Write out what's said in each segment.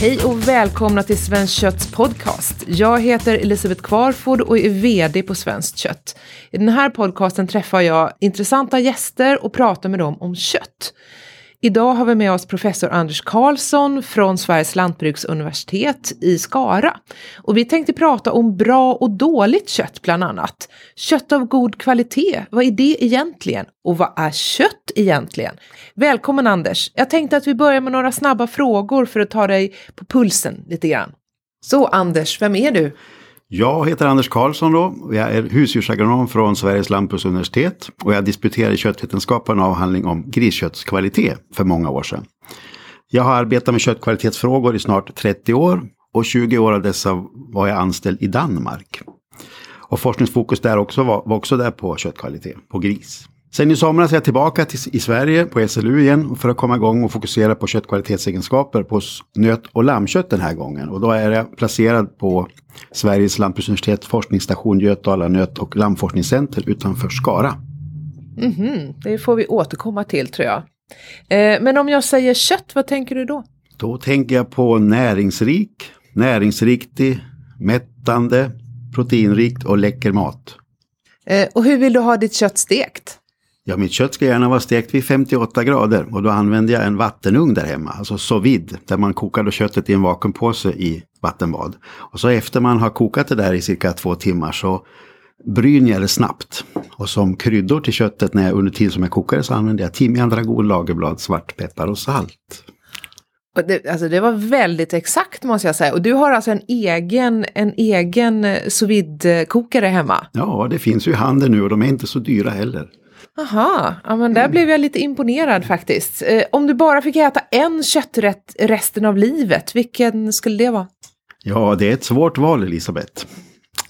Hej och välkomna till Svenskt Kötts podcast. Jag heter Elisabeth Kvarford och är VD på Svenskt Kött. I den här podcasten träffar jag intressanta gäster och pratar med dem om kött. Idag har vi med oss professor Anders Karlsson från Sveriges lantbruksuniversitet i Skara. Och vi tänkte prata om bra och dåligt kött bland annat. Kött av god kvalitet, vad är det egentligen? Och vad är kött egentligen? Välkommen Anders! Jag tänkte att vi börjar med några snabba frågor för att ta dig på pulsen lite grann. Så Anders, vem är du? Jag heter Anders Karlsson då. Jag är husdjursagronom från Sveriges lantbruksuniversitet. Och jag disputerade i köttvetenskap på en avhandling om grisköttskvalitet för många år sedan. Jag har arbetat med köttkvalitetsfrågor i snart 30 år. Och 20 år av dessa var jag anställd i Danmark. Och forskningsfokus där också var, var också där på köttkvalitet, på gris. Sen i somras är jag tillbaka till, i Sverige på SLU igen för att komma igång och fokusera på köttkvalitetsegenskaper på nöt och lammkött den här gången. Och då är jag placerad på Sveriges lantbruksuniversitet forskningsstation Götala nöt och lammforskningscenter utanför Skara. Mm -hmm. Det får vi återkomma till tror jag. Eh, men om jag säger kött, vad tänker du då? Då tänker jag på näringsrik, näringsriktig, mättande, proteinrikt och läcker mat. Eh, och hur vill du ha ditt kött stekt? Ja, mitt kött ska gärna vara stekt vid 58 grader och då använder jag en vattenugn där hemma, alltså sous vide, där man kokar då köttet i en vakuumpåse i vattenbad. Och så efter man har kokat det där i cirka två timmar så bryner jag det snabbt. Och som kryddor till köttet när jag, under tiden som jag kokar det så använder jag timjan, dragon, lagerblad, svartpeppar och salt. Det, alltså det var väldigt exakt måste jag säga. Och du har alltså en egen, en egen sous kokare hemma? Ja, det finns ju i handeln nu och de är inte så dyra heller. Aha, ja men där mm. blev jag lite imponerad faktiskt. Eh, om du bara fick äta en kötträtt resten av livet, vilken skulle det vara? Ja, det är ett svårt val Elisabeth.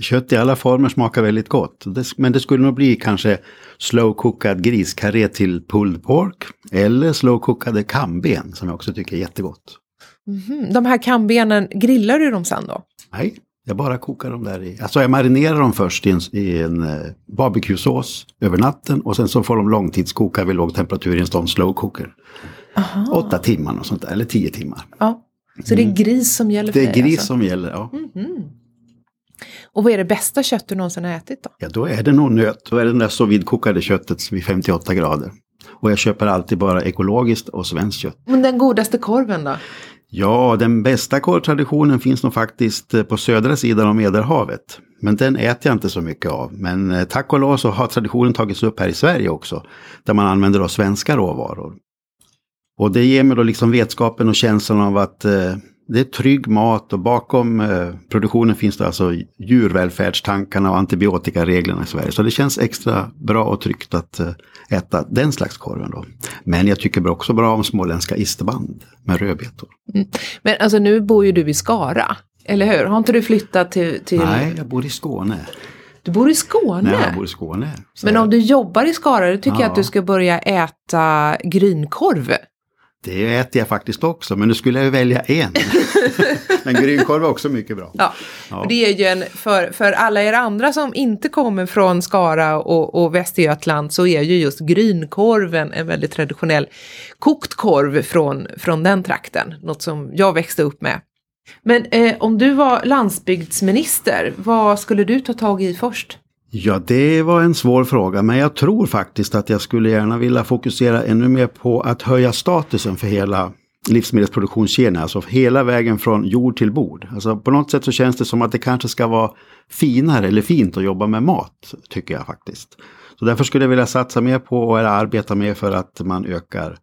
Kött i alla former smakar väldigt gott. Men det skulle nog bli kanske slow-cookad griskarré till pulled pork. Eller slow-cookade kamben som jag också tycker är jättegott. Mm -hmm. De här kambenen, grillar du dem sen då? Nej, jag bara kokar dem där i. Alltså jag marinerar dem först i en, i en uh, barbecuesås över natten och sen så får de långtidskoka vid låg temperatur i en sån slow cooker. Åtta timmar och sånt där, eller tio timmar. Ja. Så det är mm. gris som gäller för dig? Det är gris alltså? som gäller, ja. Mm -hmm. Och vad är det bästa kött du någonsin har ätit då? Ja, då är det nog nöt. Då är det det där vidkokade köttet vid 58 grader. Och jag köper alltid bara ekologiskt och svenskt kött. Men den godaste korven då? Ja, den bästa korvtraditionen finns nog faktiskt eh, på södra sidan av Medelhavet. Men den äter jag inte så mycket av. Men eh, tack och lov så har traditionen tagits upp här i Sverige också. Där man använder då svenska råvaror. Och det ger mig då liksom vetskapen och känslan av att eh, det är trygg mat och bakom eh, produktionen finns det alltså djurvälfärdstankarna och antibiotikareglerna i Sverige. Så det känns extra bra och tryggt att eh, äta den slags korven då. Men jag tycker också bra om småländska isterband med rödbetor. Mm. Men alltså nu bor ju du i Skara, eller hur? Har inte du flyttat till... till... Nej, jag bor i Skåne. Du bor i Skåne? Nej, jag bor i Skåne. Men om du jobbar i Skara, då tycker ja. jag att du ska börja äta grynkorv. Det äter jag faktiskt också, men nu skulle jag välja en. men grynkorv är också mycket bra. Ja, ja. det är ju en, för, för alla er andra som inte kommer från Skara och, och Västergötland så är ju just grynkorven en väldigt traditionell kokt korv från, från den trakten. Något som jag växte upp med. Men eh, om du var landsbygdsminister, vad skulle du ta tag i först? Ja, det var en svår fråga, men jag tror faktiskt att jag skulle gärna vilja fokusera ännu mer på att höja statusen för hela livsmedelsproduktionskedjan, alltså hela vägen från jord till bord. Alltså på något sätt så känns det som att det kanske ska vara finare eller fint att jobba med mat, tycker jag faktiskt. Så därför skulle jag vilja satsa mer på eller arbeta mer för att man ökar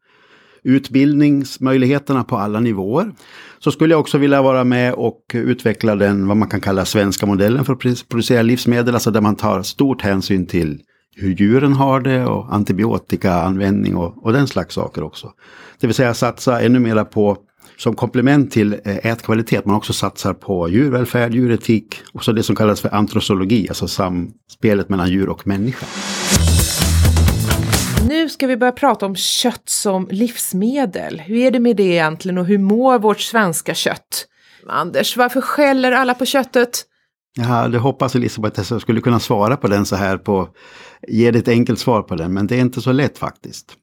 utbildningsmöjligheterna på alla nivåer. Så skulle jag också vilja vara med och utveckla den, vad man kan kalla svenska modellen för att producera livsmedel, alltså där man tar stort hänsyn till hur djuren har det och antibiotikaanvändning och, och den slags saker också. Det vill säga satsa ännu mera på som komplement till eh, ätkvalitet, man också satsar på djurvälfärd, djuretik och så det som kallas för antrosologi, alltså samspelet mellan djur och människa. Nu ska vi börja prata om kött som livsmedel. Hur är det med det egentligen och hur mår vårt svenska kött? Anders, varför skäller alla på köttet? Jag hade hoppats Elisabeth att jag skulle kunna svara på den så här på, ge dig ett enkelt svar på den, men det är inte så lätt faktiskt.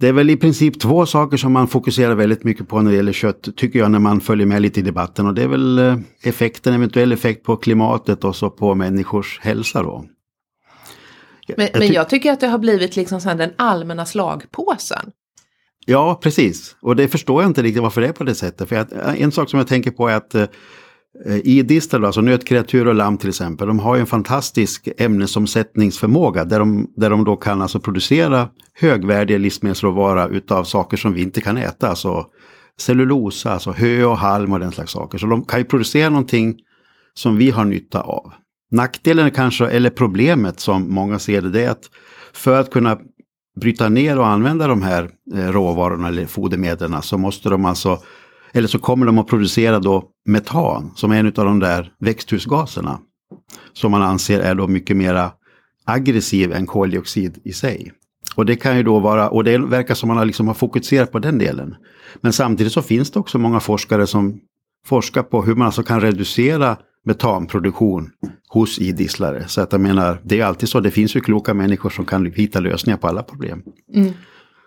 Det är väl i princip två saker som man fokuserar väldigt mycket på när det gäller kött, tycker jag, när man följer med lite i debatten. Och det är väl eh, effekten, eventuell effekt på klimatet och så på människors hälsa då. Men, jag, men jag tycker att det har blivit liksom så den allmänna slagpåsen. Ja, precis. Och det förstår jag inte riktigt varför det är på det sättet. För att, eh, en sak som jag tänker på är att eh, idistar, alltså nötkreatur och lamm till exempel, de har ju en fantastisk ämnesomsättningsförmåga där de, där de då kan alltså producera högvärdiga livsmedelsråvara utav saker som vi inte kan äta. Alltså cellulosa, alltså hö och halm och den slags saker. Så de kan ju producera någonting som vi har nytta av. Nackdelen kanske, eller problemet som många ser det, det är att för att kunna bryta ner och använda de här eh, råvarorna eller fodermedlen så måste de alltså, eller så kommer de att producera då metan som är en av de där växthusgaserna. Som man anser är då mycket mera aggressiv än koldioxid i sig. Och det kan ju då vara, och det verkar som man liksom har fokuserat på den delen. Men samtidigt så finns det också många forskare som forskar på hur man alltså kan reducera metanproduktion hos idisslare. Så att jag menar, det är alltid så, det finns ju kloka människor som kan hitta lösningar på alla problem. Mm.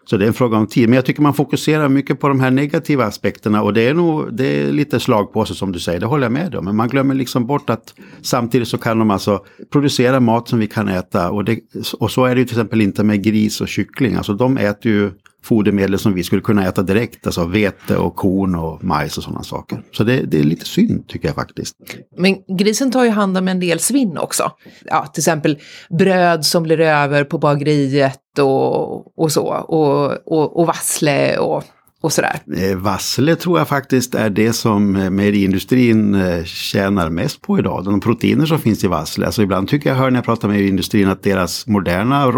Så det är en fråga om tid. Men jag tycker man fokuserar mycket på de här negativa aspekterna och det är nog det är lite slagpåse som du säger, det håller jag med om. Men man glömmer liksom bort att samtidigt så kan de alltså producera mat som vi kan äta. Och, det, och så är det ju till exempel inte med gris och kyckling. Alltså de äter ju fodermedel som vi skulle kunna äta direkt. Alltså vete och korn och majs och sådana saker. Så det, det, är lite synd tycker jag faktiskt. Men grisen tar ju hand om en del svinn också. Ja, till exempel bröd som blir över på bageriet och, och så. Och, och, och vassle och och sådär. Eh, vassle tror jag faktiskt är det som eh, mejeriindustrin eh, tjänar mest på idag. De proteiner som finns i vassle. Alltså ibland tycker jag hör när jag pratar med mejeriindustrin att deras moderna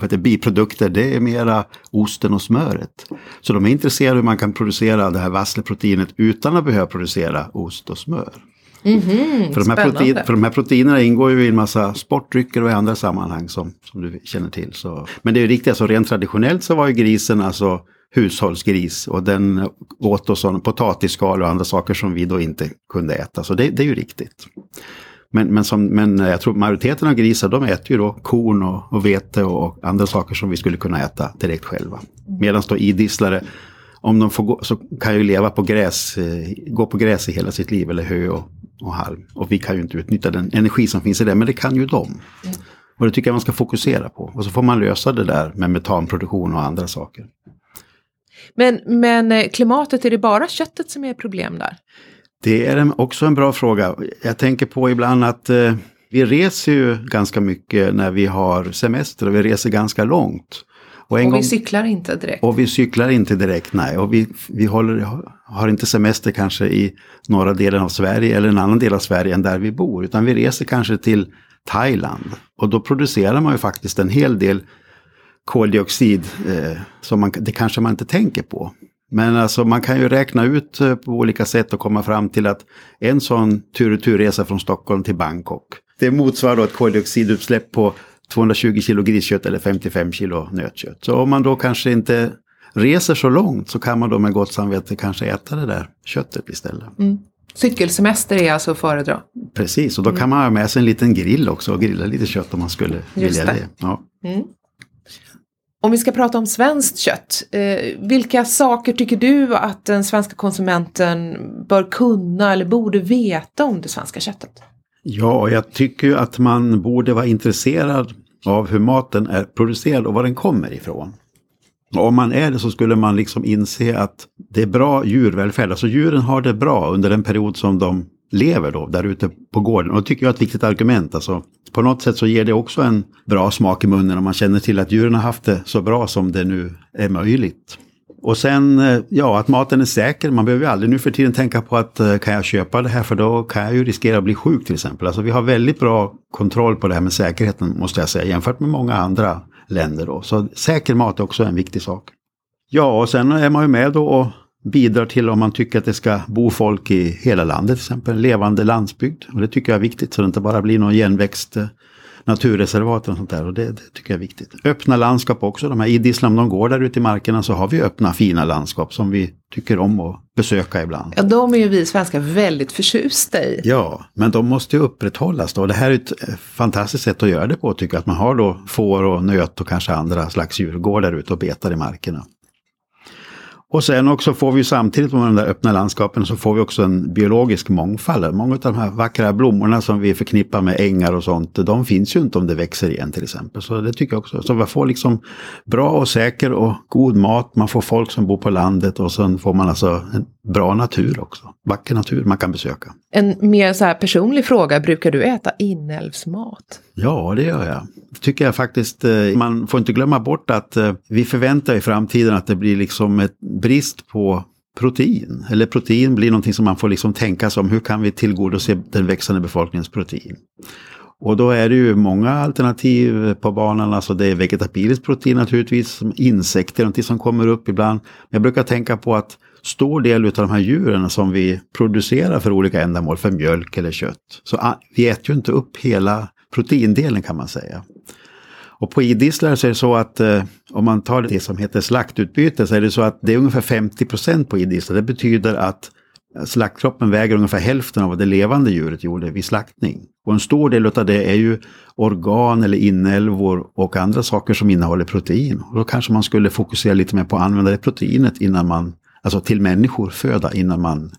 vet, biprodukter det är mera osten och smöret. Så de är intresserade hur man kan producera det här vassleproteinet utan att behöva producera ost och smör. Mm -hmm, för, de här protein, för de här proteinerna ingår ju i en massa sportdrycker och i andra sammanhang som, som du känner till. Så. Men det är riktigt, alltså rent traditionellt så var ju grisen alltså hushållsgris och den åt då sån potatisskal och andra saker som vi då inte kunde äta. Så det, det är ju riktigt. Men, men, som, men jag tror majoriteten av grisar de äter ju då korn och, och vete och andra saker som vi skulle kunna äta direkt själva. Medan då idisslare, om de får gå, så kan ju leva på gräs, eh, gå på gräs i hela sitt liv eller hö och, och halm. Och vi kan ju inte utnyttja den energi som finns i det, men det kan ju de. Mm. Och det tycker jag man ska fokusera på. Och så får man lösa det där med metanproduktion och andra saker. Men, men eh, klimatet, är det bara köttet som är problem där? Det är också en bra fråga. Jag tänker på ibland att eh, vi reser ju ganska mycket när vi har semester och vi reser ganska långt. Och, och gång, vi cyklar inte direkt. Och vi cyklar inte direkt, nej. Och vi, vi håller, har inte semester kanske i norra delen av Sverige eller en annan del av Sverige än där vi bor. Utan vi reser kanske till Thailand. Och då producerar man ju faktiskt en hel del koldioxid eh, som man, det kanske man inte tänker på. Men alltså man kan ju räkna ut eh, på olika sätt och komma fram till att en sån tur och turresa från Stockholm till Bangkok. Det motsvarar då ett koldioxidutsläpp på 220 kilo griskött eller 55 kilo nötkött. Så om man då kanske inte reser så långt så kan man då med gott samvete kanske äta det där köttet istället. Mm. Cykelsemester är alltså att föredra? Precis, och då kan man ha med sig en liten grill också och grilla lite kött om man skulle Just vilja det. det. Ja. Mm. Om vi ska prata om svenskt kött, eh, vilka saker tycker du att den svenska konsumenten bör kunna eller borde veta om det svenska köttet? Ja, jag tycker ju att man borde vara intresserad av hur maten är producerad och var den kommer ifrån. Och om man är det så skulle man liksom inse att det är bra djurvälfärd, alltså djuren har det bra under den period som de lever då där ute på gården. Och det tycker jag är ett viktigt argument. Alltså, på något sätt så ger det också en bra smak i munnen om man känner till att djuren har haft det så bra som det nu är möjligt. Och sen, eh, ja, att maten är säker. Man behöver ju aldrig nu för tiden tänka på att eh, kan jag köpa det här för då kan jag ju riskera att bli sjuk till exempel. Alltså vi har väldigt bra kontroll på det här med säkerheten måste jag säga jämfört med många andra länder då. Så säker mat är också en viktig sak. Ja, och sen är man ju med då och bidrar till om man tycker att det ska bo folk i hela landet, till exempel levande landsbygd. Och det tycker jag är viktigt så det inte bara blir någon igenväxt naturreservaten och sånt där. Och det, det tycker jag är viktigt. Öppna landskap också. De här idisslarna, de går där ute i markerna så har vi öppna fina landskap som vi tycker om att besöka ibland. Ja, de är ju vi svenskar väldigt förtjusta i. Ja, men de måste ju upprätthållas då. Det här är ett eh, fantastiskt sätt att göra det på tycker jag. Att man har då får och nöt och kanske andra slags djur går där ute och betar i markerna. Och sen också får vi samtidigt med de där öppna landskapen så får vi också en biologisk mångfald. Många av de här vackra blommorna som vi förknippar med ängar och sånt, de finns ju inte om det växer igen till exempel. Så det tycker jag också. Så man får liksom bra och säker och god mat, man får folk som bor på landet och sen får man alltså en bra natur också. Vacker natur man kan besöka. En mer så här personlig fråga, brukar du äta inälvsmat? Ja, det gör jag. Det tycker jag faktiskt. Eh, man får inte glömma bort att eh, vi förväntar i framtiden att det blir liksom ett brist på protein. Eller protein blir någonting som man får liksom tänka sig om. Hur kan vi tillgodose den växande befolkningens protein? Och då är det ju många alternativ på banan. Alltså det är vegetabiliskt protein naturligtvis. Insekter, någonting som kommer upp ibland. Men jag brukar tänka på att stor del av de här djuren som vi producerar för olika ändamål, för mjölk eller kött. Så ah, vi äter ju inte upp hela proteindelen kan man säga. Och på idisslare så är det så att eh, om man tar det som heter slaktutbyte så är det så att det är ungefär 50 procent på idisslare. Det betyder att eh, slaktkroppen väger ungefär hälften av vad det levande djuret gjorde vid slaktning. Och en stor del av det är ju organ eller inälvor och andra saker som innehåller protein. Och då kanske man skulle fokusera lite mer på att använda det proteinet innan man, alltså till människor, föda innan man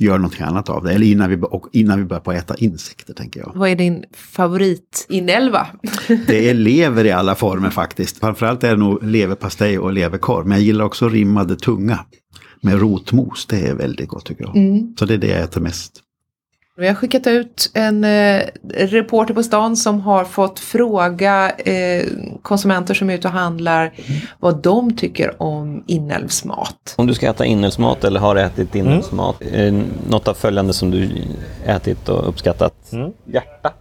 gör någonting annat av det. Eller innan vi, och innan vi börjar på att äta insekter, tänker jag. Vad är din favoritinälva? det är lever i alla former faktiskt. Framförallt är det nog leverpastej och leverkorv. Men jag gillar också rimmade tunga med rotmos. Det är väldigt gott tycker jag. Mm. Så det är det jag äter mest. Vi har skickat ut en eh, reporter på stan som har fått fråga eh, konsumenter som är ute och handlar mm. vad de tycker om inälvsmat. Om du ska äta inälvsmat eller har ätit inälvsmat, mm. något av följande som du ätit och uppskattat? Mm. Hjärta?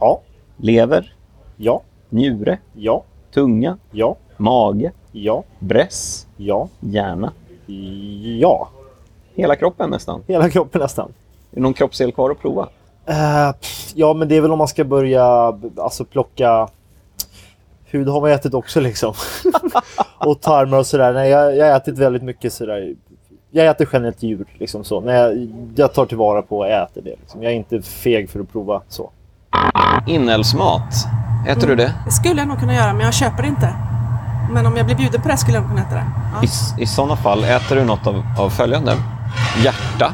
Ja. Lever? Ja. Njure? Ja. Tunga? Ja. Mage? Ja. Bräss? Ja. Hjärna? Ja. Hela kroppen nästan? Hela kroppen nästan. Är det någon kroppsdel kvar att prova? Uh, ja, men det är väl om man ska börja alltså, plocka... Hud har man ätit också liksom. och tarmar och sådär. Nej, jag, jag har ätit väldigt mycket sådär. Jag äter generellt djur liksom så. Nej, jag, jag tar tillvara på och äter det. Liksom. Jag är inte feg för att prova så. Inälvsmat. Äter mm. du det? Det skulle jag nog kunna göra, men jag köper det inte. Men om jag blir bjuden på det skulle jag nog kunna äta det. Ja. I, I sådana fall, äter du något av, av följande? Hjärta?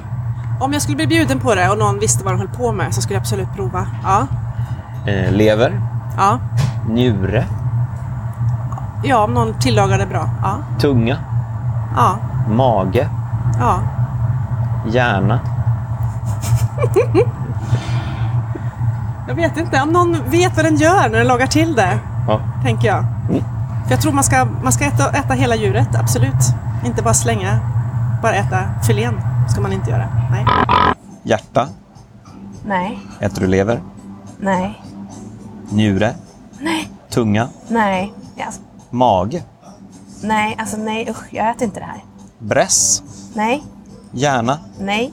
Om jag skulle bli bjuden på det och någon visste vad de höll på med så skulle jag absolut prova. Ja. Eh, lever? Ja. Njure? Ja, om någon tillagar det bra. Ja. Tunga? Ja. Mage? Ja. Hjärna? jag vet inte. Om någon vet vad den gör när den lagar till det, ja. tänker jag. Mm. För jag tror man ska, man ska äta, äta hela djuret, absolut. Inte bara slänga, bara äta filén ska man inte göra. Nej. Hjärta? Nej. Äter du lever? Nej. Njure? Nej. Tunga? Nej. Yes. Mage? Nej, alltså nej usch, jag äter inte det här. Bräss? Nej. Hjärna? Nej.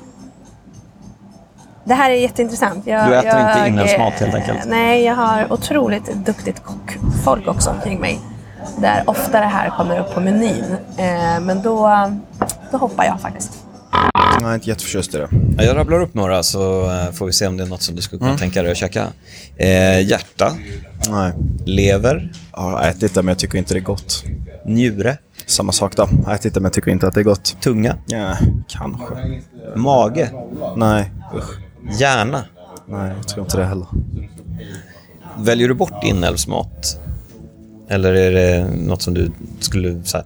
Det här är jätteintressant. Jag, du äter jag, inte inälvsmat helt enkelt? Nej, jag har otroligt duktigt kockfolk också omkring mig. Där ofta det här kommer upp på menyn. Eh, men då, då hoppar jag faktiskt. Jag är inte jätteförtjust i det. Jag rabblar upp några så eh, får vi se om det är något som du skulle kunna mm. tänka dig att käka. Eh, hjärta. Nej. Lever. Jag har ätit det men jag tycker inte det är gott. Njure. Samma sak då. Jag har ätit det men jag tycker inte att det är gott. Tunga. Ja, kanske. Mage. Nej, usch. Hjärna. Nej, jag tror inte det heller. Väljer du bort inälvsmat? Eller är det något som du skulle så här,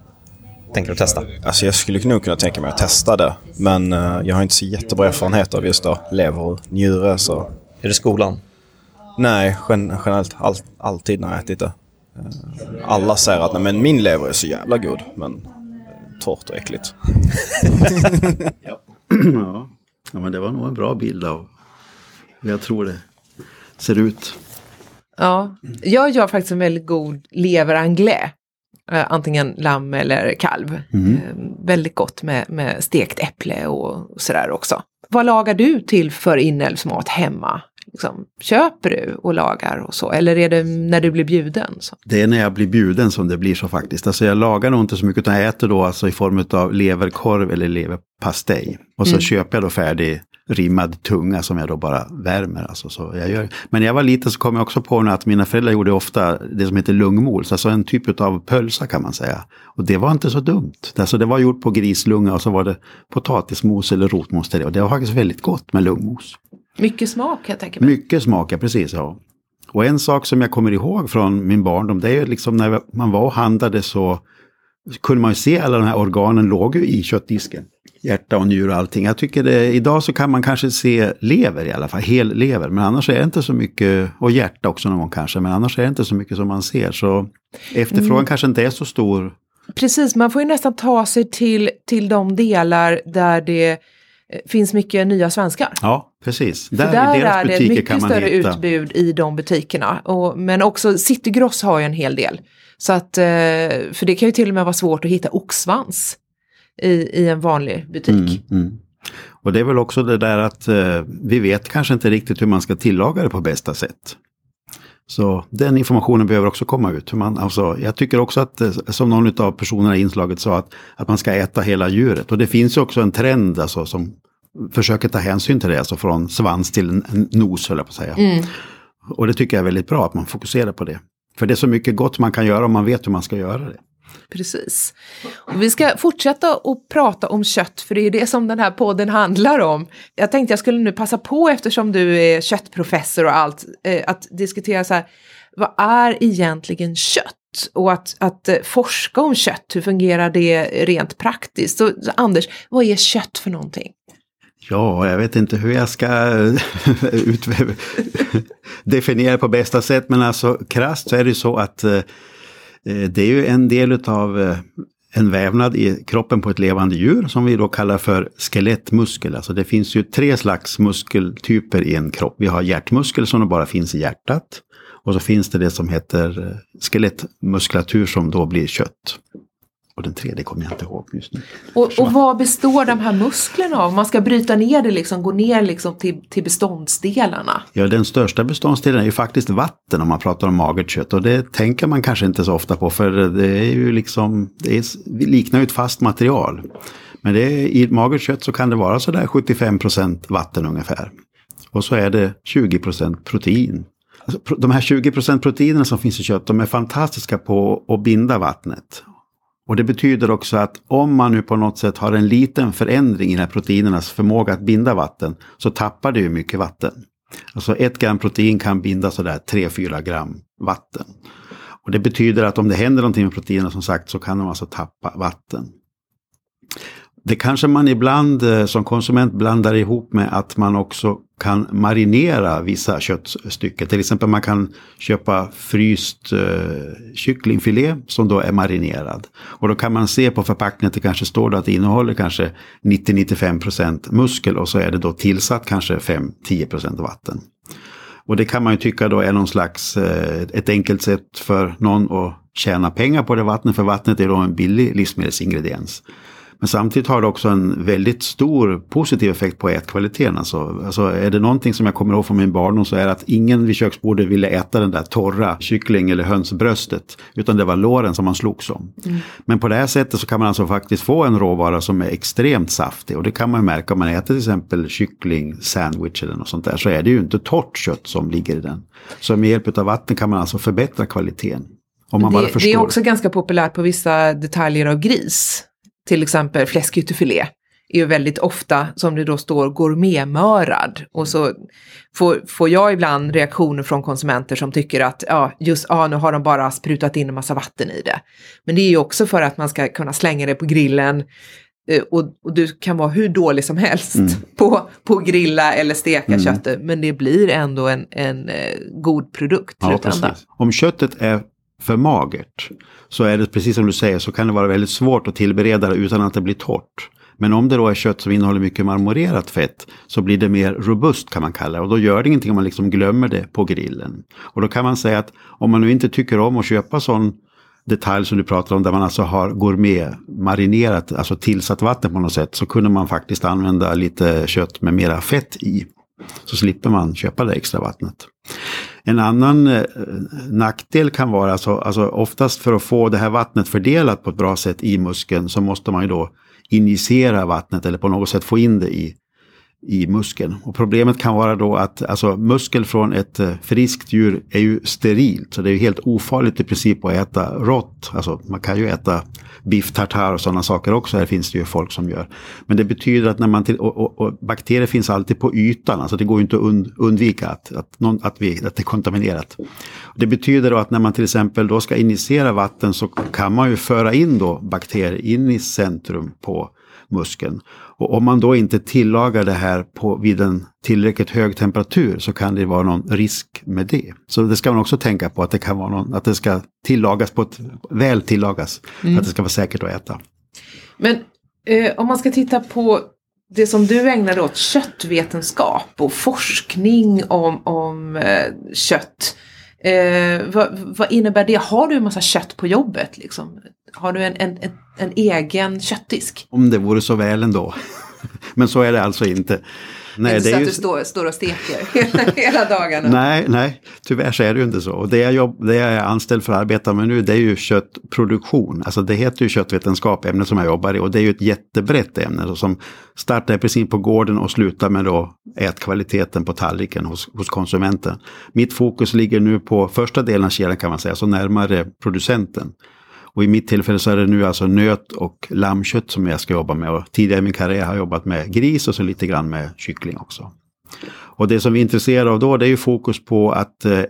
tänker att testa? Alltså jag skulle nog kunna tänka mig att testa det. Men uh, jag har inte så jättebra erfarenhet av just då lever och njure. Så... Är det skolan? Nej, gen generellt all, alltid när jag ätit det. Uh, alla säger att nej, men min lever är så jävla god, men uh, torrt och äckligt. ja. ja, men det var nog en bra bild av hur jag tror det ser ut. Ja, jag gör faktiskt en väldigt god lever anglais. Uh, antingen lamm eller kalv. Mm. Uh, väldigt gott med, med stekt äpple och, och sådär också. Vad lagar du till för inälvsmat hemma? liksom, köper du och lagar och så? Eller är det när du blir bjuden? Så? Det är när jag blir bjuden som det blir så faktiskt. Alltså jag lagar nog inte så mycket utan jag äter då alltså i form av leverkorv eller leverpastej. Och så köper jag då färdig rimmad tunga som jag då bara värmer. Alltså, så jag gör. Men när jag var liten så kom jag också på nu att mina föräldrar gjorde ofta det som heter lungmos, alltså en typ av pölsa kan man säga. Och det var inte så dumt. Alltså det var gjort på grislunga och så var det potatismos eller rotmos till det. Och det var faktiskt väldigt gott med lungmos. Mycket smak jag tänka mig. Mycket smak, ja precis. Ja. Och en sak som jag kommer ihåg från min barndom, det är liksom när man var och handlade så kunde man ju se alla de här organen låg ju i köttdisken. Hjärta och njure och allting. Jag tycker det, idag så kan man kanske se lever i alla fall, hel lever. Men annars är det inte så mycket, och hjärta också någon gång kanske, men annars är det inte så mycket som man ser. Så efterfrågan Mm. kanske inte är så stor. Precis, man får ju nästan ta sig till, till de delar där det eh, finns mycket nya svenskar. Ja, precis. Där, där i deras är det mycket kan man större hitta. utbud i de butikerna. Och, men också Citygross har ju en hel del. Så att, eh, för det kan ju till och med vara svårt att hitta oxsvans i, i en vanlig butik. Mm, mm. Och det är väl också det där att eh, vi vet kanske inte riktigt hur man ska tillaga det på bästa sätt. Så den informationen behöver också komma ut. Man, alltså, jag tycker också att, eh, som någon av personerna i inslaget sa, att, att man ska äta hela djuret. Och det finns ju också en trend alltså, som försöker ta hänsyn till det, alltså från svans till nos, höll jag på att säga. Mm. Och det tycker jag är väldigt bra, att man fokuserar på det. För det är så mycket gott man kan göra om man vet hur man ska göra det. Precis. Och vi ska fortsätta att prata om kött, för det är det som den här podden handlar om. Jag tänkte jag skulle nu passa på, eftersom du är köttprofessor och allt, eh, att diskutera så här, vad är egentligen kött? Och att, att eh, forska om kött, hur fungerar det rent praktiskt? Så Anders, vad är kött för någonting? Ja, jag vet inte hur jag ska definiera på bästa sätt. Men alltså krasst så är det ju så att eh, eh det är ju en del av eh, en vävnad i kroppen på ett levande djur som vi då kallar för skelettmuskel. Alltså det finns ju tre slags muskeltyper i en kropp. Vi har hjärtmuskel som då bara finns i hjärtat. Och så finns det det som heter eh, skelettmuskulatur som då blir kött. Och den tredje kommer jag inte ihåg just nu. Och, och vad består de här musklerna av? Man ska bryta ner det, liksom, gå ner liksom till, till beståndsdelarna. Ja, den största beståndsdelen är ju faktiskt vatten om man pratar om magert kött. Och det tänker man kanske inte så ofta på för det är ju liksom, det är, det liknar ju ett fast material. Men det är, i magert kött så kan det vara sådär 75% vatten ungefär. Och så är det 20% protein. Alltså, de här 20% proteinerna som finns i kött, de är fantastiska på att binda vattnet. Och det betyder också att om man nu på något sätt har en liten förändring i de här proteinernas förmåga att binda vatten så tappar det ju mycket vatten. Alltså ett gram protein kan binda sådär 3-4 gram vatten. Och det betyder att om det händer någonting med proteinerna som sagt så kan de alltså tappa vatten. Det kanske man ibland eh, som konsument blandar ihop med att man också kan marinera vissa köttstycken. Till exempel man kan köpa fryst eh, kycklingfilé som då är marinerad. Och då kan man se på förpackningen att det kanske står då att det innehåller kanske 90-95% muskel och så är det då tillsatt kanske 5-10% vatten. Och det kan man ju tycka då är någon slags, eh, ett enkelt sätt för någon att tjäna pengar på det vattnet, för vattnet är då en billig livsmedelsingrediens. Men samtidigt har det också en väldigt stor positiv effekt på ätkvaliteten. Alltså, alltså är det någonting som jag kommer ihåg från min barndom så är det att ingen vid köksbordet ville äta den där torra kyckling eller hönsbröstet. Utan det var låren som man slogs om. Men på det här sättet så kan man alltså faktiskt få en råvara som är extremt saftig. Och det kan man märka om man äter till exempel kyckling, sandwich eller något sånt där. Så är det ju inte torrt kött som ligger i den. Så med hjälp av vatten kan man alltså förbättra kvaliteten. Om man bara Det, förstår. det är också ganska populärt på vissa detaljer av gris. Till exempel fläskytterfilé är ju väldigt ofta som det då står gourmetmörad. Och så får, får jag ibland reaktioner från konsumenter som tycker att ja, just ja, nu har de bara sprutat in en massa vatten i det. Men det är ju också för att man ska kunna slänga det på grillen eh, och, och du kan vara hur dålig som helst Mm. på, på grilla eller steka köttet. Men det blir ändå en, en eh, god produkt. Ja, precis. Om köttet är för magert så är det precis som du säger så kan det vara väldigt svårt att tillbereda det utan att det blir torrt. Men om det då är kött som innehåller mycket marmorerat fett så blir det mer robust kan man kalla det. Och då gör det ingenting om man liksom glömmer det på grillen. Och då kan man säga att om man nu inte tycker om att köpa sån detalj som du pratar om där man alltså har gourmet marinerat, alltså tillsatt vatten på något sätt så kunde man faktiskt använda lite kött med mera fett i. Så slipper man köpa det extra vattnet. En annan eh, nackdel kan vara, alltså, alltså oftast för att få det här vattnet fördelat på ett bra sätt i muskeln så måste man ju då injicera vattnet eller på något sätt få in det i i muskeln. Och problemet kan vara då att alltså, muskel från ett eh, friskt djur är ju sterilt. Så det är ju helt ofarligt i princip att äta rått. Alltså man kan ju äta biff tartar och sådana saker också. Här finns det ju folk som gör. Men det betyder att när man till, och, och, och bakterier finns alltid på ytan. Alltså det går ju inte att und, undvika att, att, någon, att, vi, att det är kontaminerat. Det betyder då att när man till exempel då ska injicera vatten så kan man ju föra in då bakterier in i centrum på muskeln. Och om man då inte tillagar det här på, vid en tillräckligt hög temperatur så kan det vara någon risk med det. Så det ska man också tänka på att det kan vara någon, att det ska tillagas på ett, väl tillagas. Mm. För att det ska vara säkert att äta. Men eh, om man ska titta på det som du ägnar åt köttvetenskap och forskning om, om eh, kött. Eh, vad, vad, innebär det? Har du en massa kött på jobbet? Liksom? Har du en, en, en, en egen köttdisk? Om det vore så väl ändå. Men så är det alltså inte. Nej, det är inte så att du står, står och steker hela, hela dagarna? Nej, nej, tyvärr så är det ju inte så. Och det jag, jobb, det jag är anställd för att arbeta med nu det är ju köttproduktion. Alltså det heter ju köttvetenskap, ämnet som jag jobbar i. Och det är ju ett jättebrett ämne som startar i princip på gården och slutar med då ätkvaliteten på tallriken hos, hos konsumenten. Mitt fokus ligger nu på första delen av kedjan kan man säga, så närmare producenten. Och i mitt tillfälle så är det nu alltså nöt och lammkött som jag ska jobba med. Och tidigare i min karriär har jag jobbat med gris och så lite grann med kyckling också. Och det som vi är intresserade av då det är ju fokus på att eh,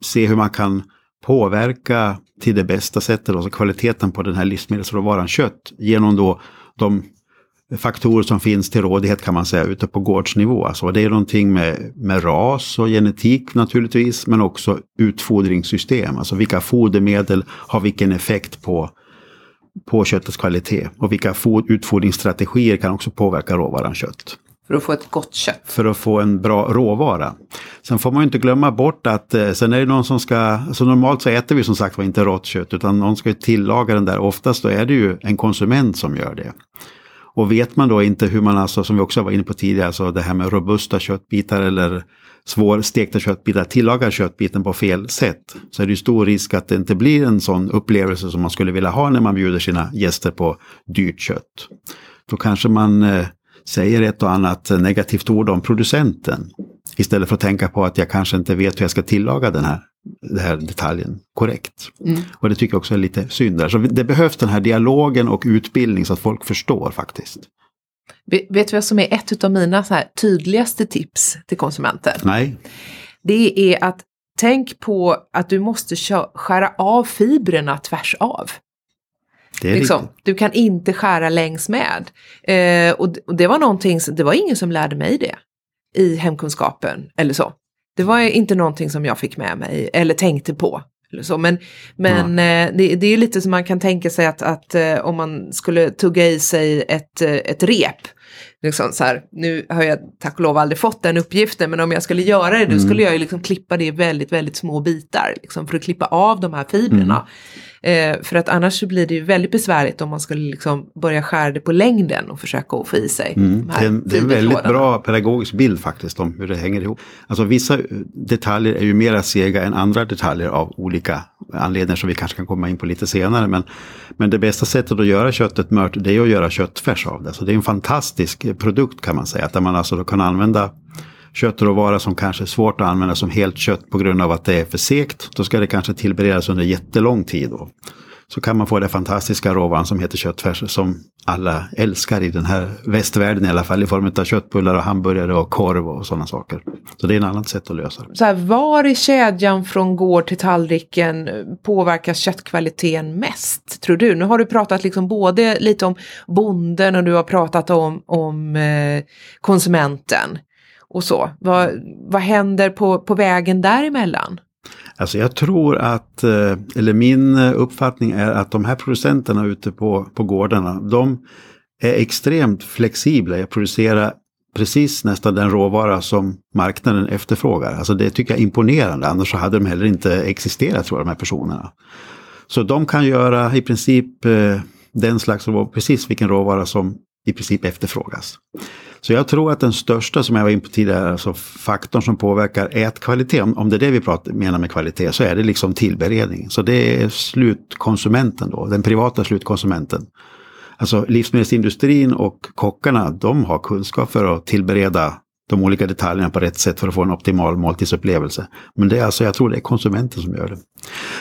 se hur man kan påverka till det bästa sättet, alltså kvaliteten på den här livsmedelsråvaran kött genom då de faktorer som finns till rådighet kan man säga ute på gårdsnivå. Alltså det är någonting med, med ras och genetik naturligtvis men också utfodringssystem. Alltså vilka fodermedel har vilken effekt på, på köttets kvalitet. Och vilka utfodringsstrategier kan också påverka råvaran kött. För att få ett gott kött. För att få en bra råvara. Sen får man inte glömma bort att eh, sen är det någon som ska, alltså normalt så äter vi som sagt var inte rått kött utan någon ska tillaga den där. Oftast då är det ju en konsument som gör det. Och vet man då inte hur man, alltså, som vi också var inne på tidigare, alltså det här med robusta köttbitar eller svårstekta köttbitar, tillagar köttbiten på fel sätt. Så är det ju stor risk att det inte blir en sån upplevelse som man skulle vilja ha när man bjuder sina gäster på dyrt kött. Då kanske man eh, säger ett och annat negativt ord om producenten. Istället för att tänka på att jag kanske inte vet hur jag ska tillaga den här den här detaljen korrekt. Mm. Och det tycker jag också är lite synd där. Så det behövs den här dialogen och utbildning så att folk förstår faktiskt. Vet du vad som är ett av mina så här tydligaste tips till konsumenter? Nej. Det är att tänk på att du måste skära av fibrerna tvärs av. Liksom, du kan inte skära längs med. Eh, och, det var någonting, det var ingen som lärde mig det i hemkunskapen eller så. Det var inte någonting som jag fick med mig eller tänkte på. Eller så. Men, men ja. Eh, det, det, är lite som man kan tänka sig att, att eh, om man skulle tugga i sig ett, eh, ett rep. Liksom så här, nu har jag tack och lov aldrig fått den uppgiften men om jag skulle göra det mm. då skulle jag ju liksom klippa det i väldigt, väldigt små bitar. Liksom, för att klippa av de här fibrerna. Mm. Eh, för att annars så blir det ju väldigt besvärligt om man skulle liksom börja skära det på längden och försöka få i sig. Mm. De det, är en, det är en väldigt bra pedagogisk bild faktiskt om hur det hänger ihop. Alltså vissa detaljer är ju mera sega än andra detaljer av olika anledningar som vi kanske kan komma in på lite senare. Men, men det bästa sättet att göra köttet mört det är att göra köttfärs av det. Så det är en fantastisk produkt kan man säga. Där man alltså då kan använda köttråvara som kanske är svårt att använda som helt kött på grund av att det är för segt. Då ska det kanske tillberedas under jättelång tid. Då. Så kan man få den fantastiska råvaran som heter köttfärs som alla älskar i den här västvärlden i alla fall i form av köttbullar och hamburgare och korv och sådana saker. Så det är ett annat sätt att lösa det. Så här, var i kedjan från gård till tallriken påverkas köttkvaliteten mest, tror du? Nu har du pratat liksom både lite om bonden och du har pratat om, om eh, konsumenten och så. Vad, vad händer på, på vägen däremellan? Alltså jag tror att, eh, eller min eh, uppfattning är att de här producenterna ute på, på gårdarna, de är extremt flexibla i att producera precis nästan den råvara som marknaden efterfrågar. Alltså det tycker jag är imponerande, annars så hade de heller inte existerat tror jag, de här personerna. Så de kan göra i princip eh, den slags råvara, precis vilken råvara som i princip efterfrågas. Så jag tror att den största som jag var in på tidigare, alltså faktorn som påverkar ätkvalitet, om det är det vi pratar, menar med kvalitet, så är det liksom tillberedning. Så det är slutkonsumenten då, den privata slutkonsumenten. Alltså livsmedelsindustrin och kockarna, de har kunskap för att tillbereda de olika detaljerna på rätt sätt för att få en optimal måltidsupplevelse. Men det är alltså, jag tror det är konsumenten som gör det.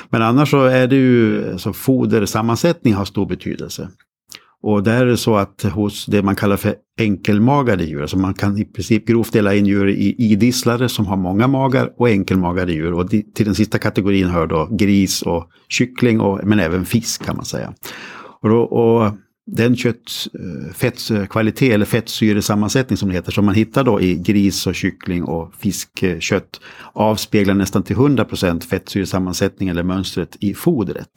Men annars så är det ju, så fodersammansättning har stor betydelse. Och där är det så att hos det man kallar för enkelmagade djur, alltså man kan i princip grovt dela in djur i idisslare som har många magar och enkelmagade djur. Och till den sista kategorin hör då gris och kyckling, och, men även fisk kan man säga. Och, då, och den kött, eh, fettkvalitet eller fettsyresammansättning som det heter, som man hittar då i gris och kyckling och fiskkött avspeglar nästan till 100% fettsyresammansättning eller mönstret i fodret.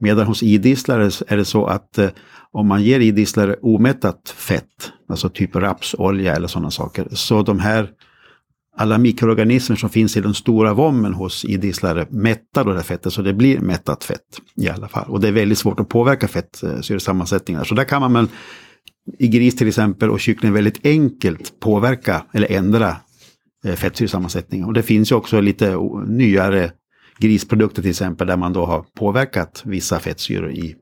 Medan hos idisslare är det så att eh, om man ger idisslare omättat fett, alltså typ rapsolja eller sådana saker, så de här alla mikroorganismer som finns i den stora vommen hos idisslare mättar då det här fettet, så det blir mättat fett i alla fall. Och det är väldigt svårt att påverka fettsyresammansättningar. Så där kan man väl i gris till exempel och kyckling väldigt enkelt påverka eller ändra eh, fettsyresammansättningen. Och det finns ju också lite nyare grisprodukter till exempel där man då har påverkat vissa fettsyror i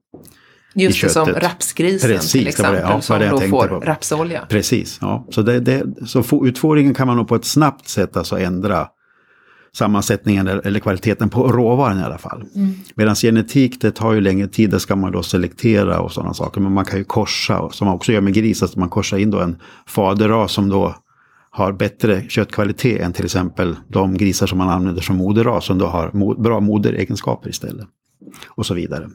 Just det, som rapsgrisen Precis, till det var det. exempel, Ja, det var som det då får på. rapsolja. Precis, ja. Så, det, det, så fo- utfodringen kan man nog på ett snabbt sätt alltså ändra sammansättningen eller, kvaliteten på råvaran i alla fall. Medan genetik, det tar ju längre tid, det ska man då selektera och sådana saker. Men man kan ju korsa, och, som man också gör med gris, att man korsar in då en faderras som då har bättre köttkvalitet än till exempel de grisar som man använder som moderras, som då har mo- bra moderegenskaper istället. Och så vidare.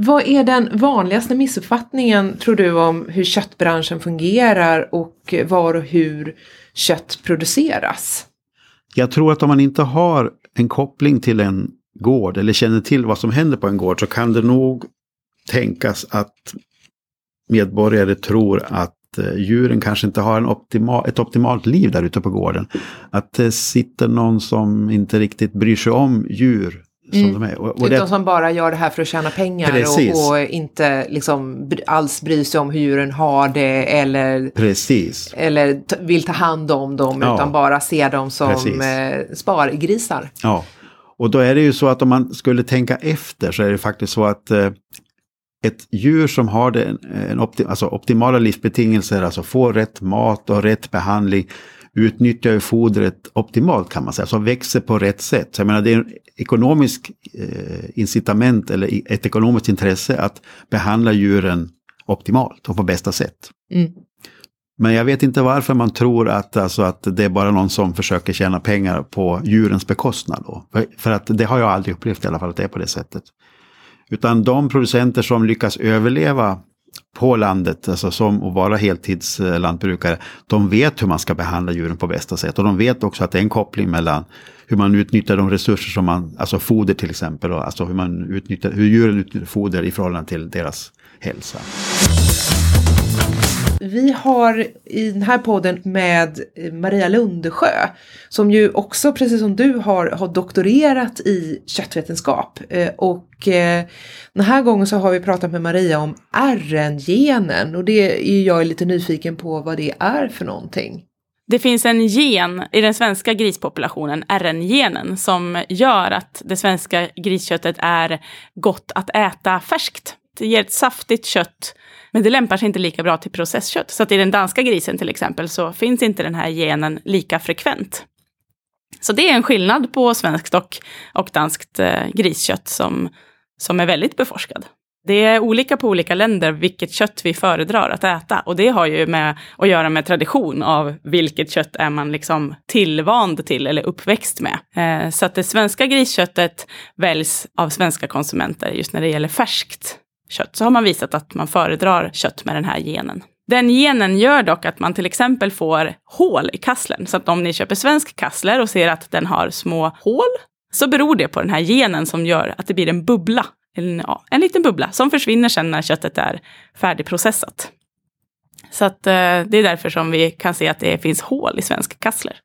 Vad är den vanligaste missuppfattningen tror du om hur köttbranschen fungerar och var och hur kött produceras? Jag tror att om man inte har en koppling till en gård eller känner till vad som händer på en gård så kan det nog tänkas att medborgare tror att eh, djuren kanske inte har en optimal, ett optimalt liv där ute på gården. Att det sitter någon som inte riktigt bryr sig om djur som de är. Och, och det, som bara gör det här för att tjäna pengar och, och inte liksom alls bryr sig om hur djuren har det eller, precis. eller vill ta hand om dem Ja. utan bara ser dem som eh, spargrisar. Ja, och då är det ju så att om man skulle tänka efter så är det faktiskt så att eh, ett djur som har det, en, en opti, alltså optimala livsbetingelser, alltså får rätt mat och rätt behandling, utnyttjar ju fodret optimalt kan man säga, så växer på rätt sätt. Så jag menar det är en ekonomisk eh, incitament eller ett ekonomiskt intresse att behandla djuren optimalt och på bästa sätt. Mm. Men jag vet inte varför man tror att, alltså, att det är bara någon som försöker tjäna pengar på djurens bekostnad. Då. För, för att det har jag aldrig upplevt i alla fall att det är på det sättet. Utan de producenter som lyckas överleva på landet, alltså som att vara heltidslantbrukare, de vet hur man ska behandla djuren på bästa sätt. Och de vet också att det är en koppling mellan hur man utnyttjar de resurser som man, alltså foder till exempel, och alltså hur, man utnyttjar, hur djuren utnyttjar foder i förhållande till deras hälsa. Vi har i den här podden med Maria Lundesjö som ju också precis som du har, har doktorerat i köttvetenskap. Eh, och eh, den här gången så har vi pratat med Maria om RN-genen och det är jag lite nyfiken på vad det är för någonting. Det finns en gen i den svenska grispopulationen, RN-genen, som gör att det svenska grisköttet är gott att äta färskt. Det ger ett saftigt kött, men det lämpar sig inte lika bra till processkött. Så att i den danska grisen till exempel så finns inte den här genen lika frekvent. Så det är en skillnad på svenskt och, och danskt eh, griskött som, som är väldigt beforskad. Det är olika på olika länder vilket kött vi föredrar att äta. Och det har ju med att göra med tradition av vilket kött är man liksom tillvand till eller uppväxt med. Eh, så att det svenska grisköttet väljs av svenska konsumenter just när det gäller färskt kött. Så har man visat att man föredrar kött med den här genen. Den genen gör dock att man till exempel får hål i kasslern. Så att om ni köper svensk kassler och ser att den har små hål, så beror det på den här genen som gör att det blir en bubbla. En, ja, en liten bubbla som försvinner sen när köttet är färdigprocessat. Så att, eh, det är därför som vi kan se att det finns hål i svensk kassler.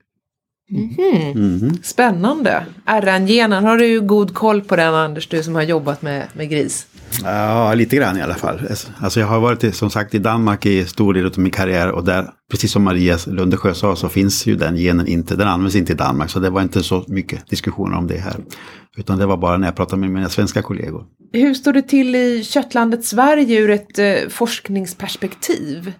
Spännande! RN-genen, har du god koll på den Anders, du som har jobbat med, med gris? Ja, lite grann i alla fall. Alltså jag har varit som sagt i Danmark i stor del av min karriär och där, precis som Maria Lundesjö sa, så finns ju den genen inte, den används inte i Danmark. Så det var inte så mycket diskussioner om det här. Utan det var bara när jag pratade med mina svenska kollegor. Hur står det till i köttlandet Sverige ur ett eh, forskningsperspektiv?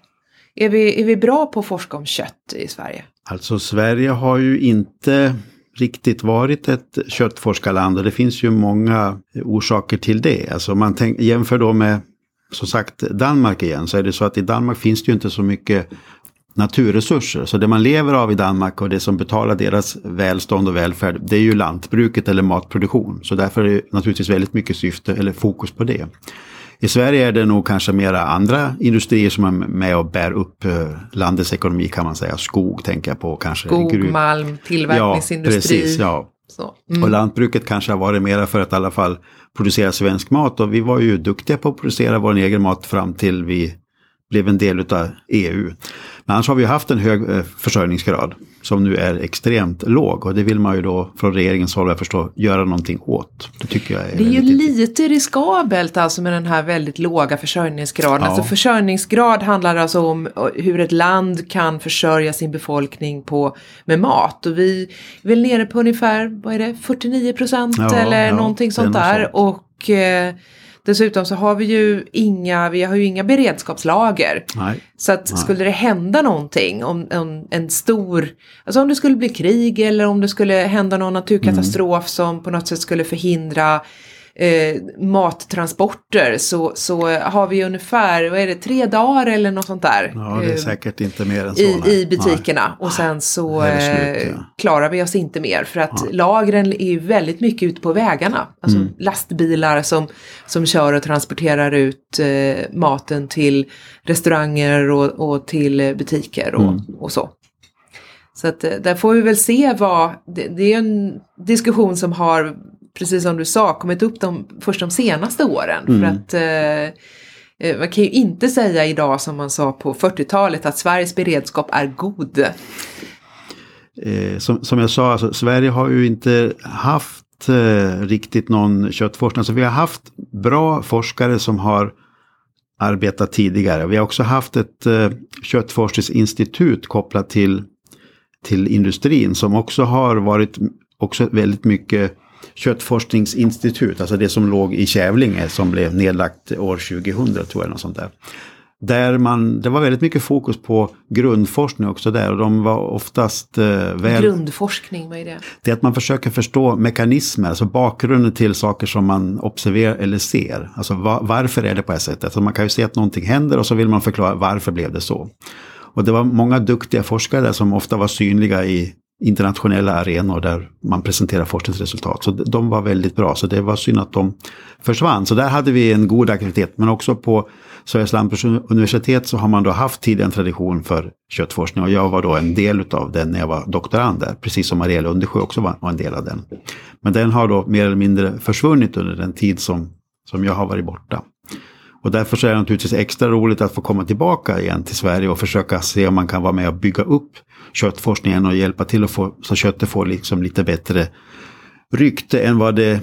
Är vi, är vi bra på att forska om kött i Sverige? Alltså Sverige har ju inte riktigt varit ett köttforskarland och det finns ju många orsaker till det. Alltså om man tänk, jämför då med som sagt Danmark igen så är det så att i Danmark finns det ju inte så mycket naturresurser. Så det man lever av i Danmark och det som betalar deras välstånd och välfärd det är ju lantbruket eller matproduktion. Så därför är det naturligtvis väldigt mycket syfte eller fokus på det. I Sverige är det nog kanske mera andra industrier som är med och bär upp eh, landets ekonomi kan man säga. Skog tänker jag på kanske. Skog, malm, tillverkningsindustri. Ja, precis. Ja. Mm. Och lantbruket kanske har varit mera för att i alla fall producera svensk mat. Och vi var ju duktiga på att producera vår egen mat fram till vi blev en del av EU. Men annars har vi haft en hög eh, försörjningsgrad som nu är extremt låg och det vill man ju då från regeringens håll, jag förstår, göra någonting åt. Det tycker jag är Det är ju lite riskabelt alltså med den här väldigt låga försörjningsgraden. Ja. Alltså försörjningsgrad handlar alltså om eh, hur ett land kan försörja sin befolkning på, med mat. Och vi är väl nere på ungefär, vad är det, 49 procent ja, eller ja, någonting sånt där. Sånt. Och eh, Dessutom så har vi ju inga, vi har ju inga beredskapslager. Nej. Så att Nej. skulle det hända någonting, om, om, en stor, alltså om det skulle bli krig eller om det skulle hända någon naturkatastrof mm. som på något sätt skulle förhindra eh, mattransporter så, så har vi ungefär, vad är det, tre dagar eller något sånt där. Ja, det är eh, säkert inte mer än så. I, i butikerna. Nej. Och sen så eh, slut, ja. klarar vi oss inte mer. För att ja. lagren är väldigt mycket ute på vägarna. Alltså mm. lastbilar som, som kör och transporterar ut eh, maten till restauranger och, och till butiker och, mm. och så. Så att eh, där får vi väl se vad, det, det är en diskussion som har precis som du sa, kommit upp de, först de senaste åren. Mm. För att eh, eh, man kan ju inte säga idag som man sa på 40-talet att Sveriges beredskap är god. Eh, som, som jag sa, alltså, Sverige har ju inte haft eh, riktigt någon köttforskning. Alltså, vi har haft bra forskare som har arbetat tidigare. Vi har också haft ett eh, köttforskningsinstitut kopplat till, till industrin som också har varit också väldigt mycket köttforskningsinstitut, alltså det som låg i Kävlinge som blev nedlagt år 2000 tror jag. Något sånt där. Där man, det var väldigt mycket fokus på grundforskning också där och de var oftast eh, väl... Grundforskning, vad är det? Det är att man försöker förstå mekanismer, alltså bakgrunden till saker som man observerar eller ser. Alltså var, varför är det på det här sättet? Alltså man kan ju se att någonting händer och så vill man förklara varför blev det så. Och det var många duktiga forskare som ofta var synliga i internationella arenor där man presenterar forskningsresultat. Så de var väldigt bra, så det var synd att de försvann. Så där hade vi en god aktivitet, men också på Sveriges lantbruksuniversitet så har man då haft tidigare en tradition för köttforskning och jag var då en del av den när jag var doktorand där, precis som Maria Lundesjö också var, en del av den. Men den har då mer eller mindre försvunnit under den tid som, som jag har varit borta. Och därför så är det naturligtvis extra roligt att få komma tillbaka igen till Sverige och försöka se om man kan vara med och bygga upp köttforskningen och hjälpa till att få, så köttet får liksom lite bättre rykte än vad det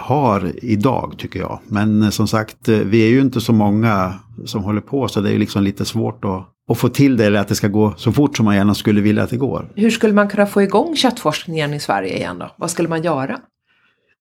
har idag tycker jag. Men eh, som sagt, eh, vi är ju inte så många som håller på så det är liksom lite svårt att, att få till det eller att det ska gå så fort som man gärna skulle vilja att det går. Hur skulle man kunna få igång köttforskningen i Sverige igen då? Vad skulle man göra?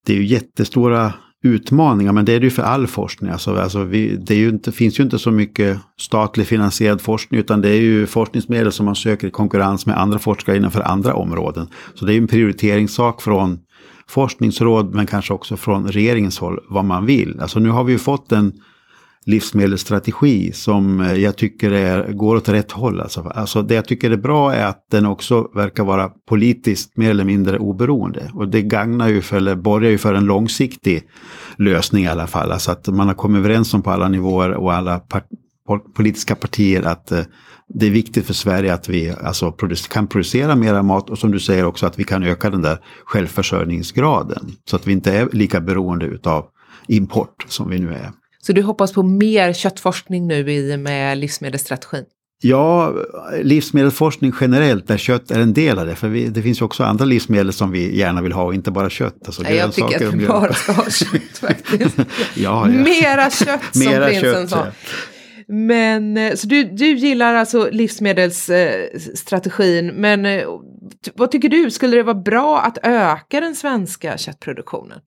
Det är ju jättestora utmaningar, men det är det ju för all forskning. Alltså, alltså vi, det ju inte, finns ju inte så mycket statligt finansierad forskning, utan det är ju forskningsmedel som man söker i konkurrens med andra forskare innanför andra områden. Så det är ju en prioriteringssak från forskningsråd, men kanske också från regeringens håll, vad man vill. Alltså nu har vi ju fått en livsmedelsstrategi som eh, jag tycker är, går åt rätt håll. Alltså, alltså det jag tycker är bra är att den också verkar vara politiskt mer eller mindre oberoende. Och det gagnar ju för, eller borgar ju för en långsiktig lösning i alla fall. Alltså att man har kommit överens om på alla nivåer och alla part politiska partier att eh, det är viktigt för Sverige att vi alltså, kan producera mera mat och som du säger också att vi kan öka den där självförsörjningsgraden. Så att vi inte är lika beroende utav import som vi nu är. Så du hoppas på mer köttforskning nu i med livsmedelsstrategin? Ja, livsmedelsforskning generellt där kött är en del av det. För vi, det finns ju också andra livsmedel som vi gärna vill ha och inte bara kött. Alltså Nej, jag tycker att vi bara ska ha kött faktiskt. ja, ja. Mera kött som Mera prinsen kött, sa. ja. Men, eh, så du, du gillar alltså livsmedelsstrategin, men eh, vad tycker du, skulle det vara bra att öka den svenska köttproduktionen?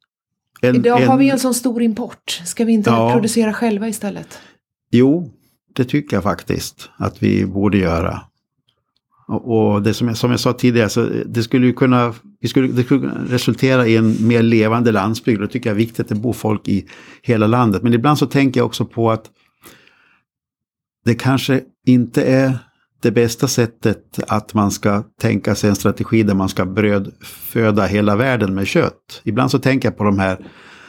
En- Idag en- har vi en sån stor import, ska vi inte Ja. producera själva istället? Jo, det tycker jag faktiskt att vi borde göra. Och, och det som jag, som jag sa tidigare, så det skulle ju kunna, vi skulle, det skulle resultera i en mer levande landsbygd. Det tycker jag är viktigt att det bor folk i hela landet. Men ibland så tänker jag också på att det kanske inte är det bästa sättet att man ska tänka sig en strategi där man ska brödföda hela världen med kött. Ibland så tänker jag på de här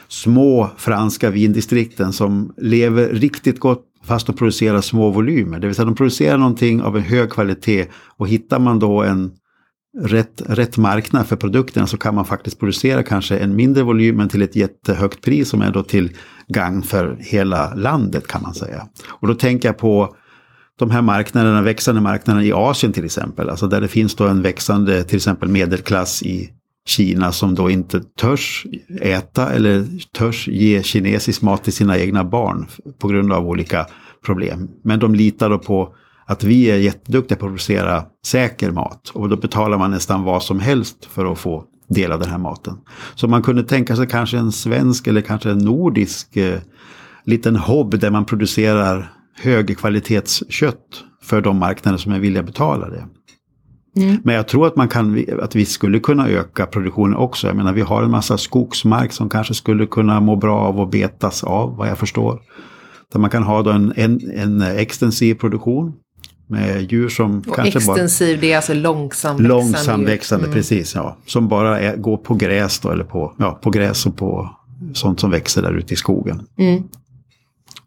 små franska vindistrikten som lever riktigt gott fast de producerar små volymer. Det vill säga de producerar någonting av en hög kvalitet och hittar man då en rätt, rätt marknad för produkterna så kan man faktiskt producera kanske en mindre volym men till ett jättehögt pris som är då till gagn för hela landet kan man säga. Och då tänker jag på de här marknaderna, växande marknaderna i Asien till exempel, alltså där det finns då en växande till exempel medelklass i Kina som då inte törs äta eller törs ge kinesisk mat till sina egna barn på grund av olika problem. Men de litar då på att vi är jätteduktiga på att producera säker mat och då betalar man nästan vad som helst för att få del av den här maten. Så man kunde tänka sig kanske en svensk eller kanske en nordisk eh, liten hobb där man producerar högkvalitetskött för de marknader som är villiga att betala det. Men jag tror att, man kan, att vi skulle kunna öka produktionen också. Jag menar vi har en massa skogsmark som kanske skulle kunna må bra av att betas av vad jag förstår. Där man kan ha då en, en, en extensiv produktion med djur som Och kanske bara... extensiv, det är alltså långsamväxande. Långsamväxande, Mm. precis. Ja. Som bara är, går på gräs då, eller på, ja, på gräs och på sånt som växer där ute i skogen. Mm.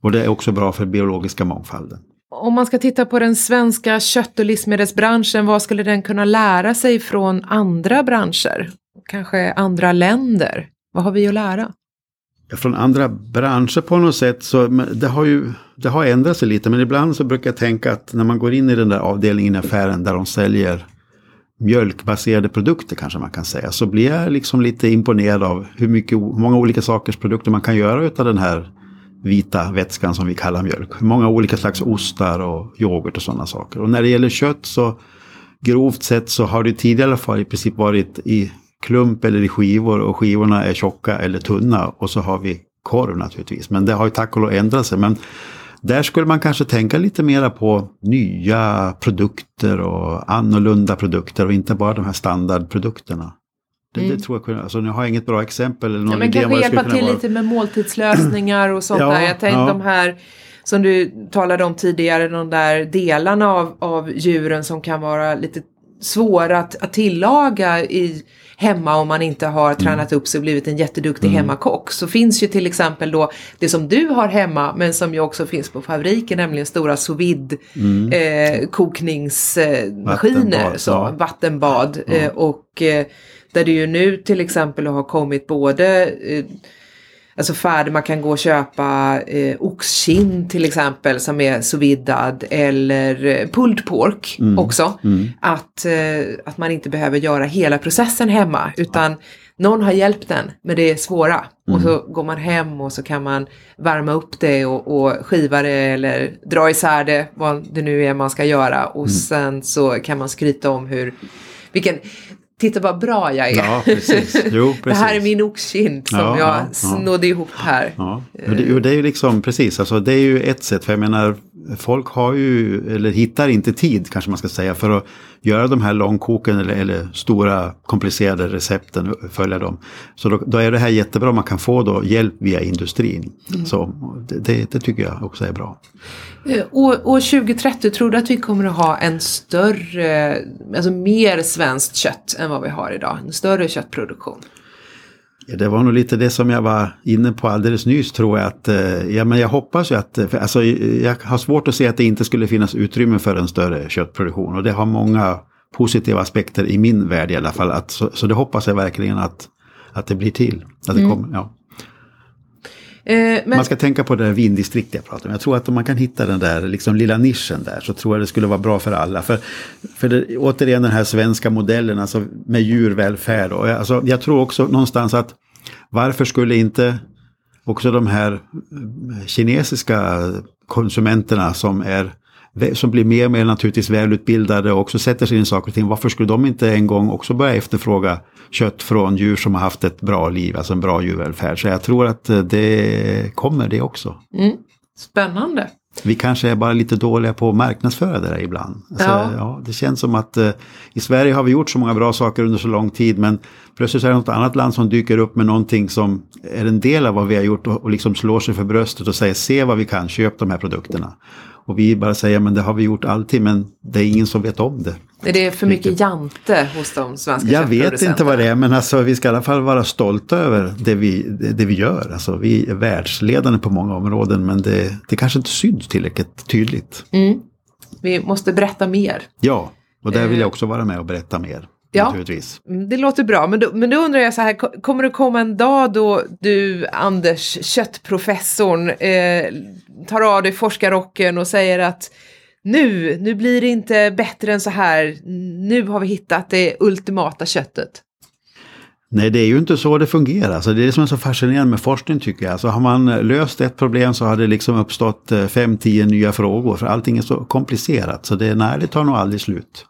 Och det är också bra för biologiska mångfalden. Om man ska titta på den svenska kött och livsmedelsbranschen, vad skulle den kunna lära sig från andra branscher? Kanske andra länder? Vad har vi att lära? Ja, Från andra branscher på något sätt så det har ju det har ändrat sig lite. Men ibland så brukar jag tänka att när man går in i den där avdelningen i affären där de säljer mjölkbaserade produkter kanske man kan säga. Så blir jag liksom lite imponerad av hur, mycket, hur många olika sorters produkter man kan göra utav den här vita vätskan som vi kallar mjölk. Många olika slags ostar och yoghurt och sådana saker. Och när det gäller kött så grovt sett så har det tidigare i alla fall i princip varit i klump eller i skivor och skivorna är tjocka eller tunna och så har vi korv naturligtvis. Men det har ju tack och lov ändrat sig. Men där skulle man kanske tänka lite mera på nya produkter och annorlunda produkter och inte bara de här standardprodukterna. Det, det tror jag alltså nu har jag inget bra exempel eller någon Mm. Ja, men idé kanske hjälpa till vara. lite med måltidslösningar och sånt Ja, där. Jag tänkte ja. de här som du talade om tidigare, de där delarna av, av djuren som kan vara lite svåra att, att tillaga i hemma om man inte har Mm. tränat upp sig och blivit en jätteduktig hemmakock. Så finns ju till exempel då det som du har hemma men som ju också finns på fabriken, nämligen stora sous vide eh, kokningsmaskiner, Mm. Vattenbad, så, ja. vattenbad. Eh, och eh, där det ju nu till exempel har kommit både eh, Alltså färdig, man kan gå och köpa eh, oxkind till exempel som är sous vidad eller eh, pulled pork också. Att, eh, att man inte behöver göra hela processen hemma utan någon har hjälpt en med det svåra. Och så går man hem och så kan man värma upp det och, och skiva det eller dra isär det, vad det nu är man ska göra. Och sen så kan man skryta om hur, vilken, titta vad bra jag är. Ja, precis. Jo, precis. Det här är min oxkind som Ja, jag ja, ja. snodde ihop här. Ja, och det, och det är ju liksom precis, alltså det är ju ett sätt. För jag menar, folk har ju, eller hittar inte tid kanske man ska säga, för att göra de här långkoken eller, eller stora komplicerade recepten, följa dem. Så då, då är det här jättebra, man kan få då hjälp via industrin. Så det, det, tycker jag också är bra. År, år 2030, tror du att vi kommer att ha en större, alltså mer svenskt kött än vad vi har idag? En större köttproduktion? Det var nog lite det som jag var inne på alldeles nyss tror jag. Att, eh, ja, men jag hoppas ju att, eh, för, alltså, jag har svårt att se att det inte skulle finnas utrymme för en större köttproduktion. Och det har många positiva aspekter i min värld i alla fall. Att, så, så det hoppas jag verkligen att, att det blir till. Att det kommer, ja. Eh, men, Man ska tänka på det där vindistrikt jag pratade om. Jag tror att om man kan hitta den där liksom, lilla nischen där så tror jag det skulle vara bra för alla. För, för det, återigen den här svenska modellen alltså, med djurvälfärd. Och, jag- alltså, jag tror också någonstans att varför skulle inte också de här eh, kinesiska konsumenterna som är som blir mer och mer naturligtvis välutbildade och också sätter sig in i saker och ting. Varför skulle de inte en gång också börja efterfråga kött från djur som har haft ett bra liv, alltså en bra djurvälfärd. Så jag tror att eh, det kommer det också. mm, spännande. Vi kanske är bara lite dåliga på att marknadsföra det där ibland. Alltså, Ja. ja. det känns som att eh, i Sverige har vi gjort så många bra saker under så lång tid men plötsligt är det något annat land som dyker upp med någonting som är en del av vad vi har gjort och, och liksom slår sig för bröstet och säger se vad vi kan, köp de här produkterna. Och vi bara säger men det har vi gjort alltid men det är ingen som vet om det. Är det för mycket jante hos de svenska Jag vet inte köttproducenterna? vad det är, men alltså, vi ska i alla fall vara stolta över det vi, det, vi gör. Alltså, vi är världsledande på många områden, men det, det kanske inte syns tillräckligt tydligt. Mm. Vi måste berätta mer. Ja, och där vill Eh. jag också vara med och berätta mer. Ja. Mm, Det låter bra, men då, men då undrar jag så här, ko- kommer det komma en dag då du, Anders, köttprofessorn, eh, tar av dig forskarrocken och säger att nu, nu blir det inte bättre än så här, nu har vi hittat det ultimata köttet. Nej, det är ju inte så det fungerar. Alltså, det är det som är så fascinerande med forskning tycker jag. Alltså, har man löst ett problem så har det liksom uppstått eh, fem, tio nya frågor. För allting är så komplicerat. Så det, nej, det tar nog aldrig slut.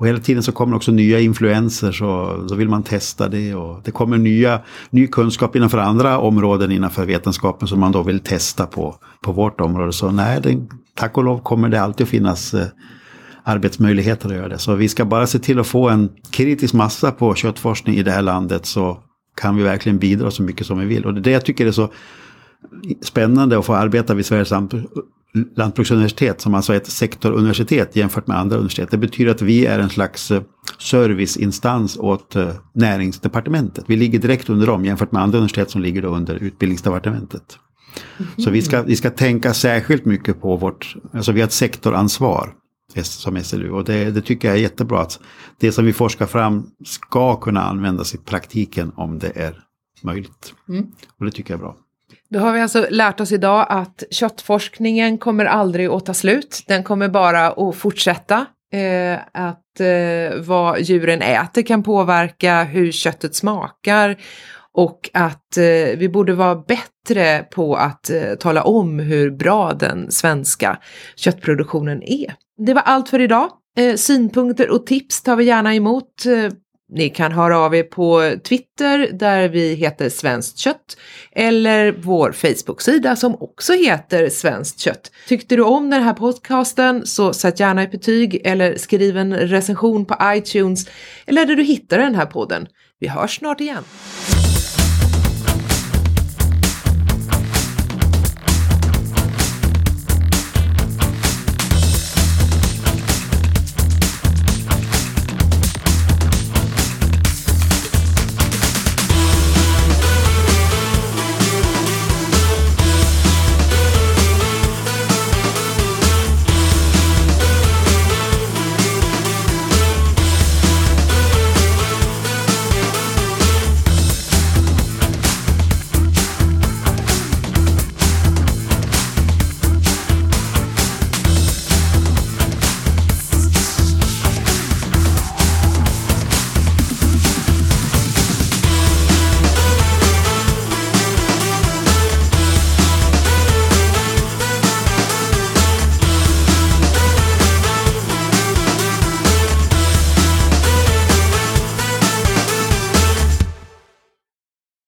Och hela tiden så kommer också nya influenser så då vill man testa det. Och det kommer nya, ny kunskap innanför andra områden innanför vetenskapen som man då vill testa på, på vårt område. Så nej, det, tack och lov kommer det alltid att finnas eh, arbetsmöjligheter att göra det. Så vi ska bara se till att få en kritisk massa på köttforskning i det här landet så kan vi verkligen bidra så mycket som vi vill. Och det är det jag tycker är så spännande att få arbeta vid Sveriges lantbruksuniversitet som alltså är ett sektoruniversitet jämfört med andra universitet. Det betyder att vi är en slags eh, serviceinstans åt eh, näringsdepartementet. Vi ligger direkt under dem jämfört med andra universitet som ligger då under utbildningsdepartementet. Så vi ska, vi ska tänka särskilt mycket på vårt, alltså vi har ett sektoransvar som SLU och det, det tycker jag är jättebra att det som vi forskar fram ska kunna användas i praktiken om det är möjligt. Och det tycker jag är bra. Då har vi alltså lärt oss idag att köttforskningen kommer aldrig att ta slut. Den kommer bara att fortsätta. Eh, att eh, vad djuren äter kan påverka hur köttet smakar och att eh, vi borde vara bättre på att eh, tala om hur bra den svenska köttproduktionen är. Det var allt för idag. Eh, synpunkter och tips tar vi gärna emot. Eh, ni kan höra av er på Twitter där vi heter Svenskt kött eller vår Facebook-sida som också heter Svenskt kött. Tyckte du om den här podcasten så sätt gärna ett betyg eller skriv en recension på iTunes eller där du hittar den här podden. Vi hörs snart igen.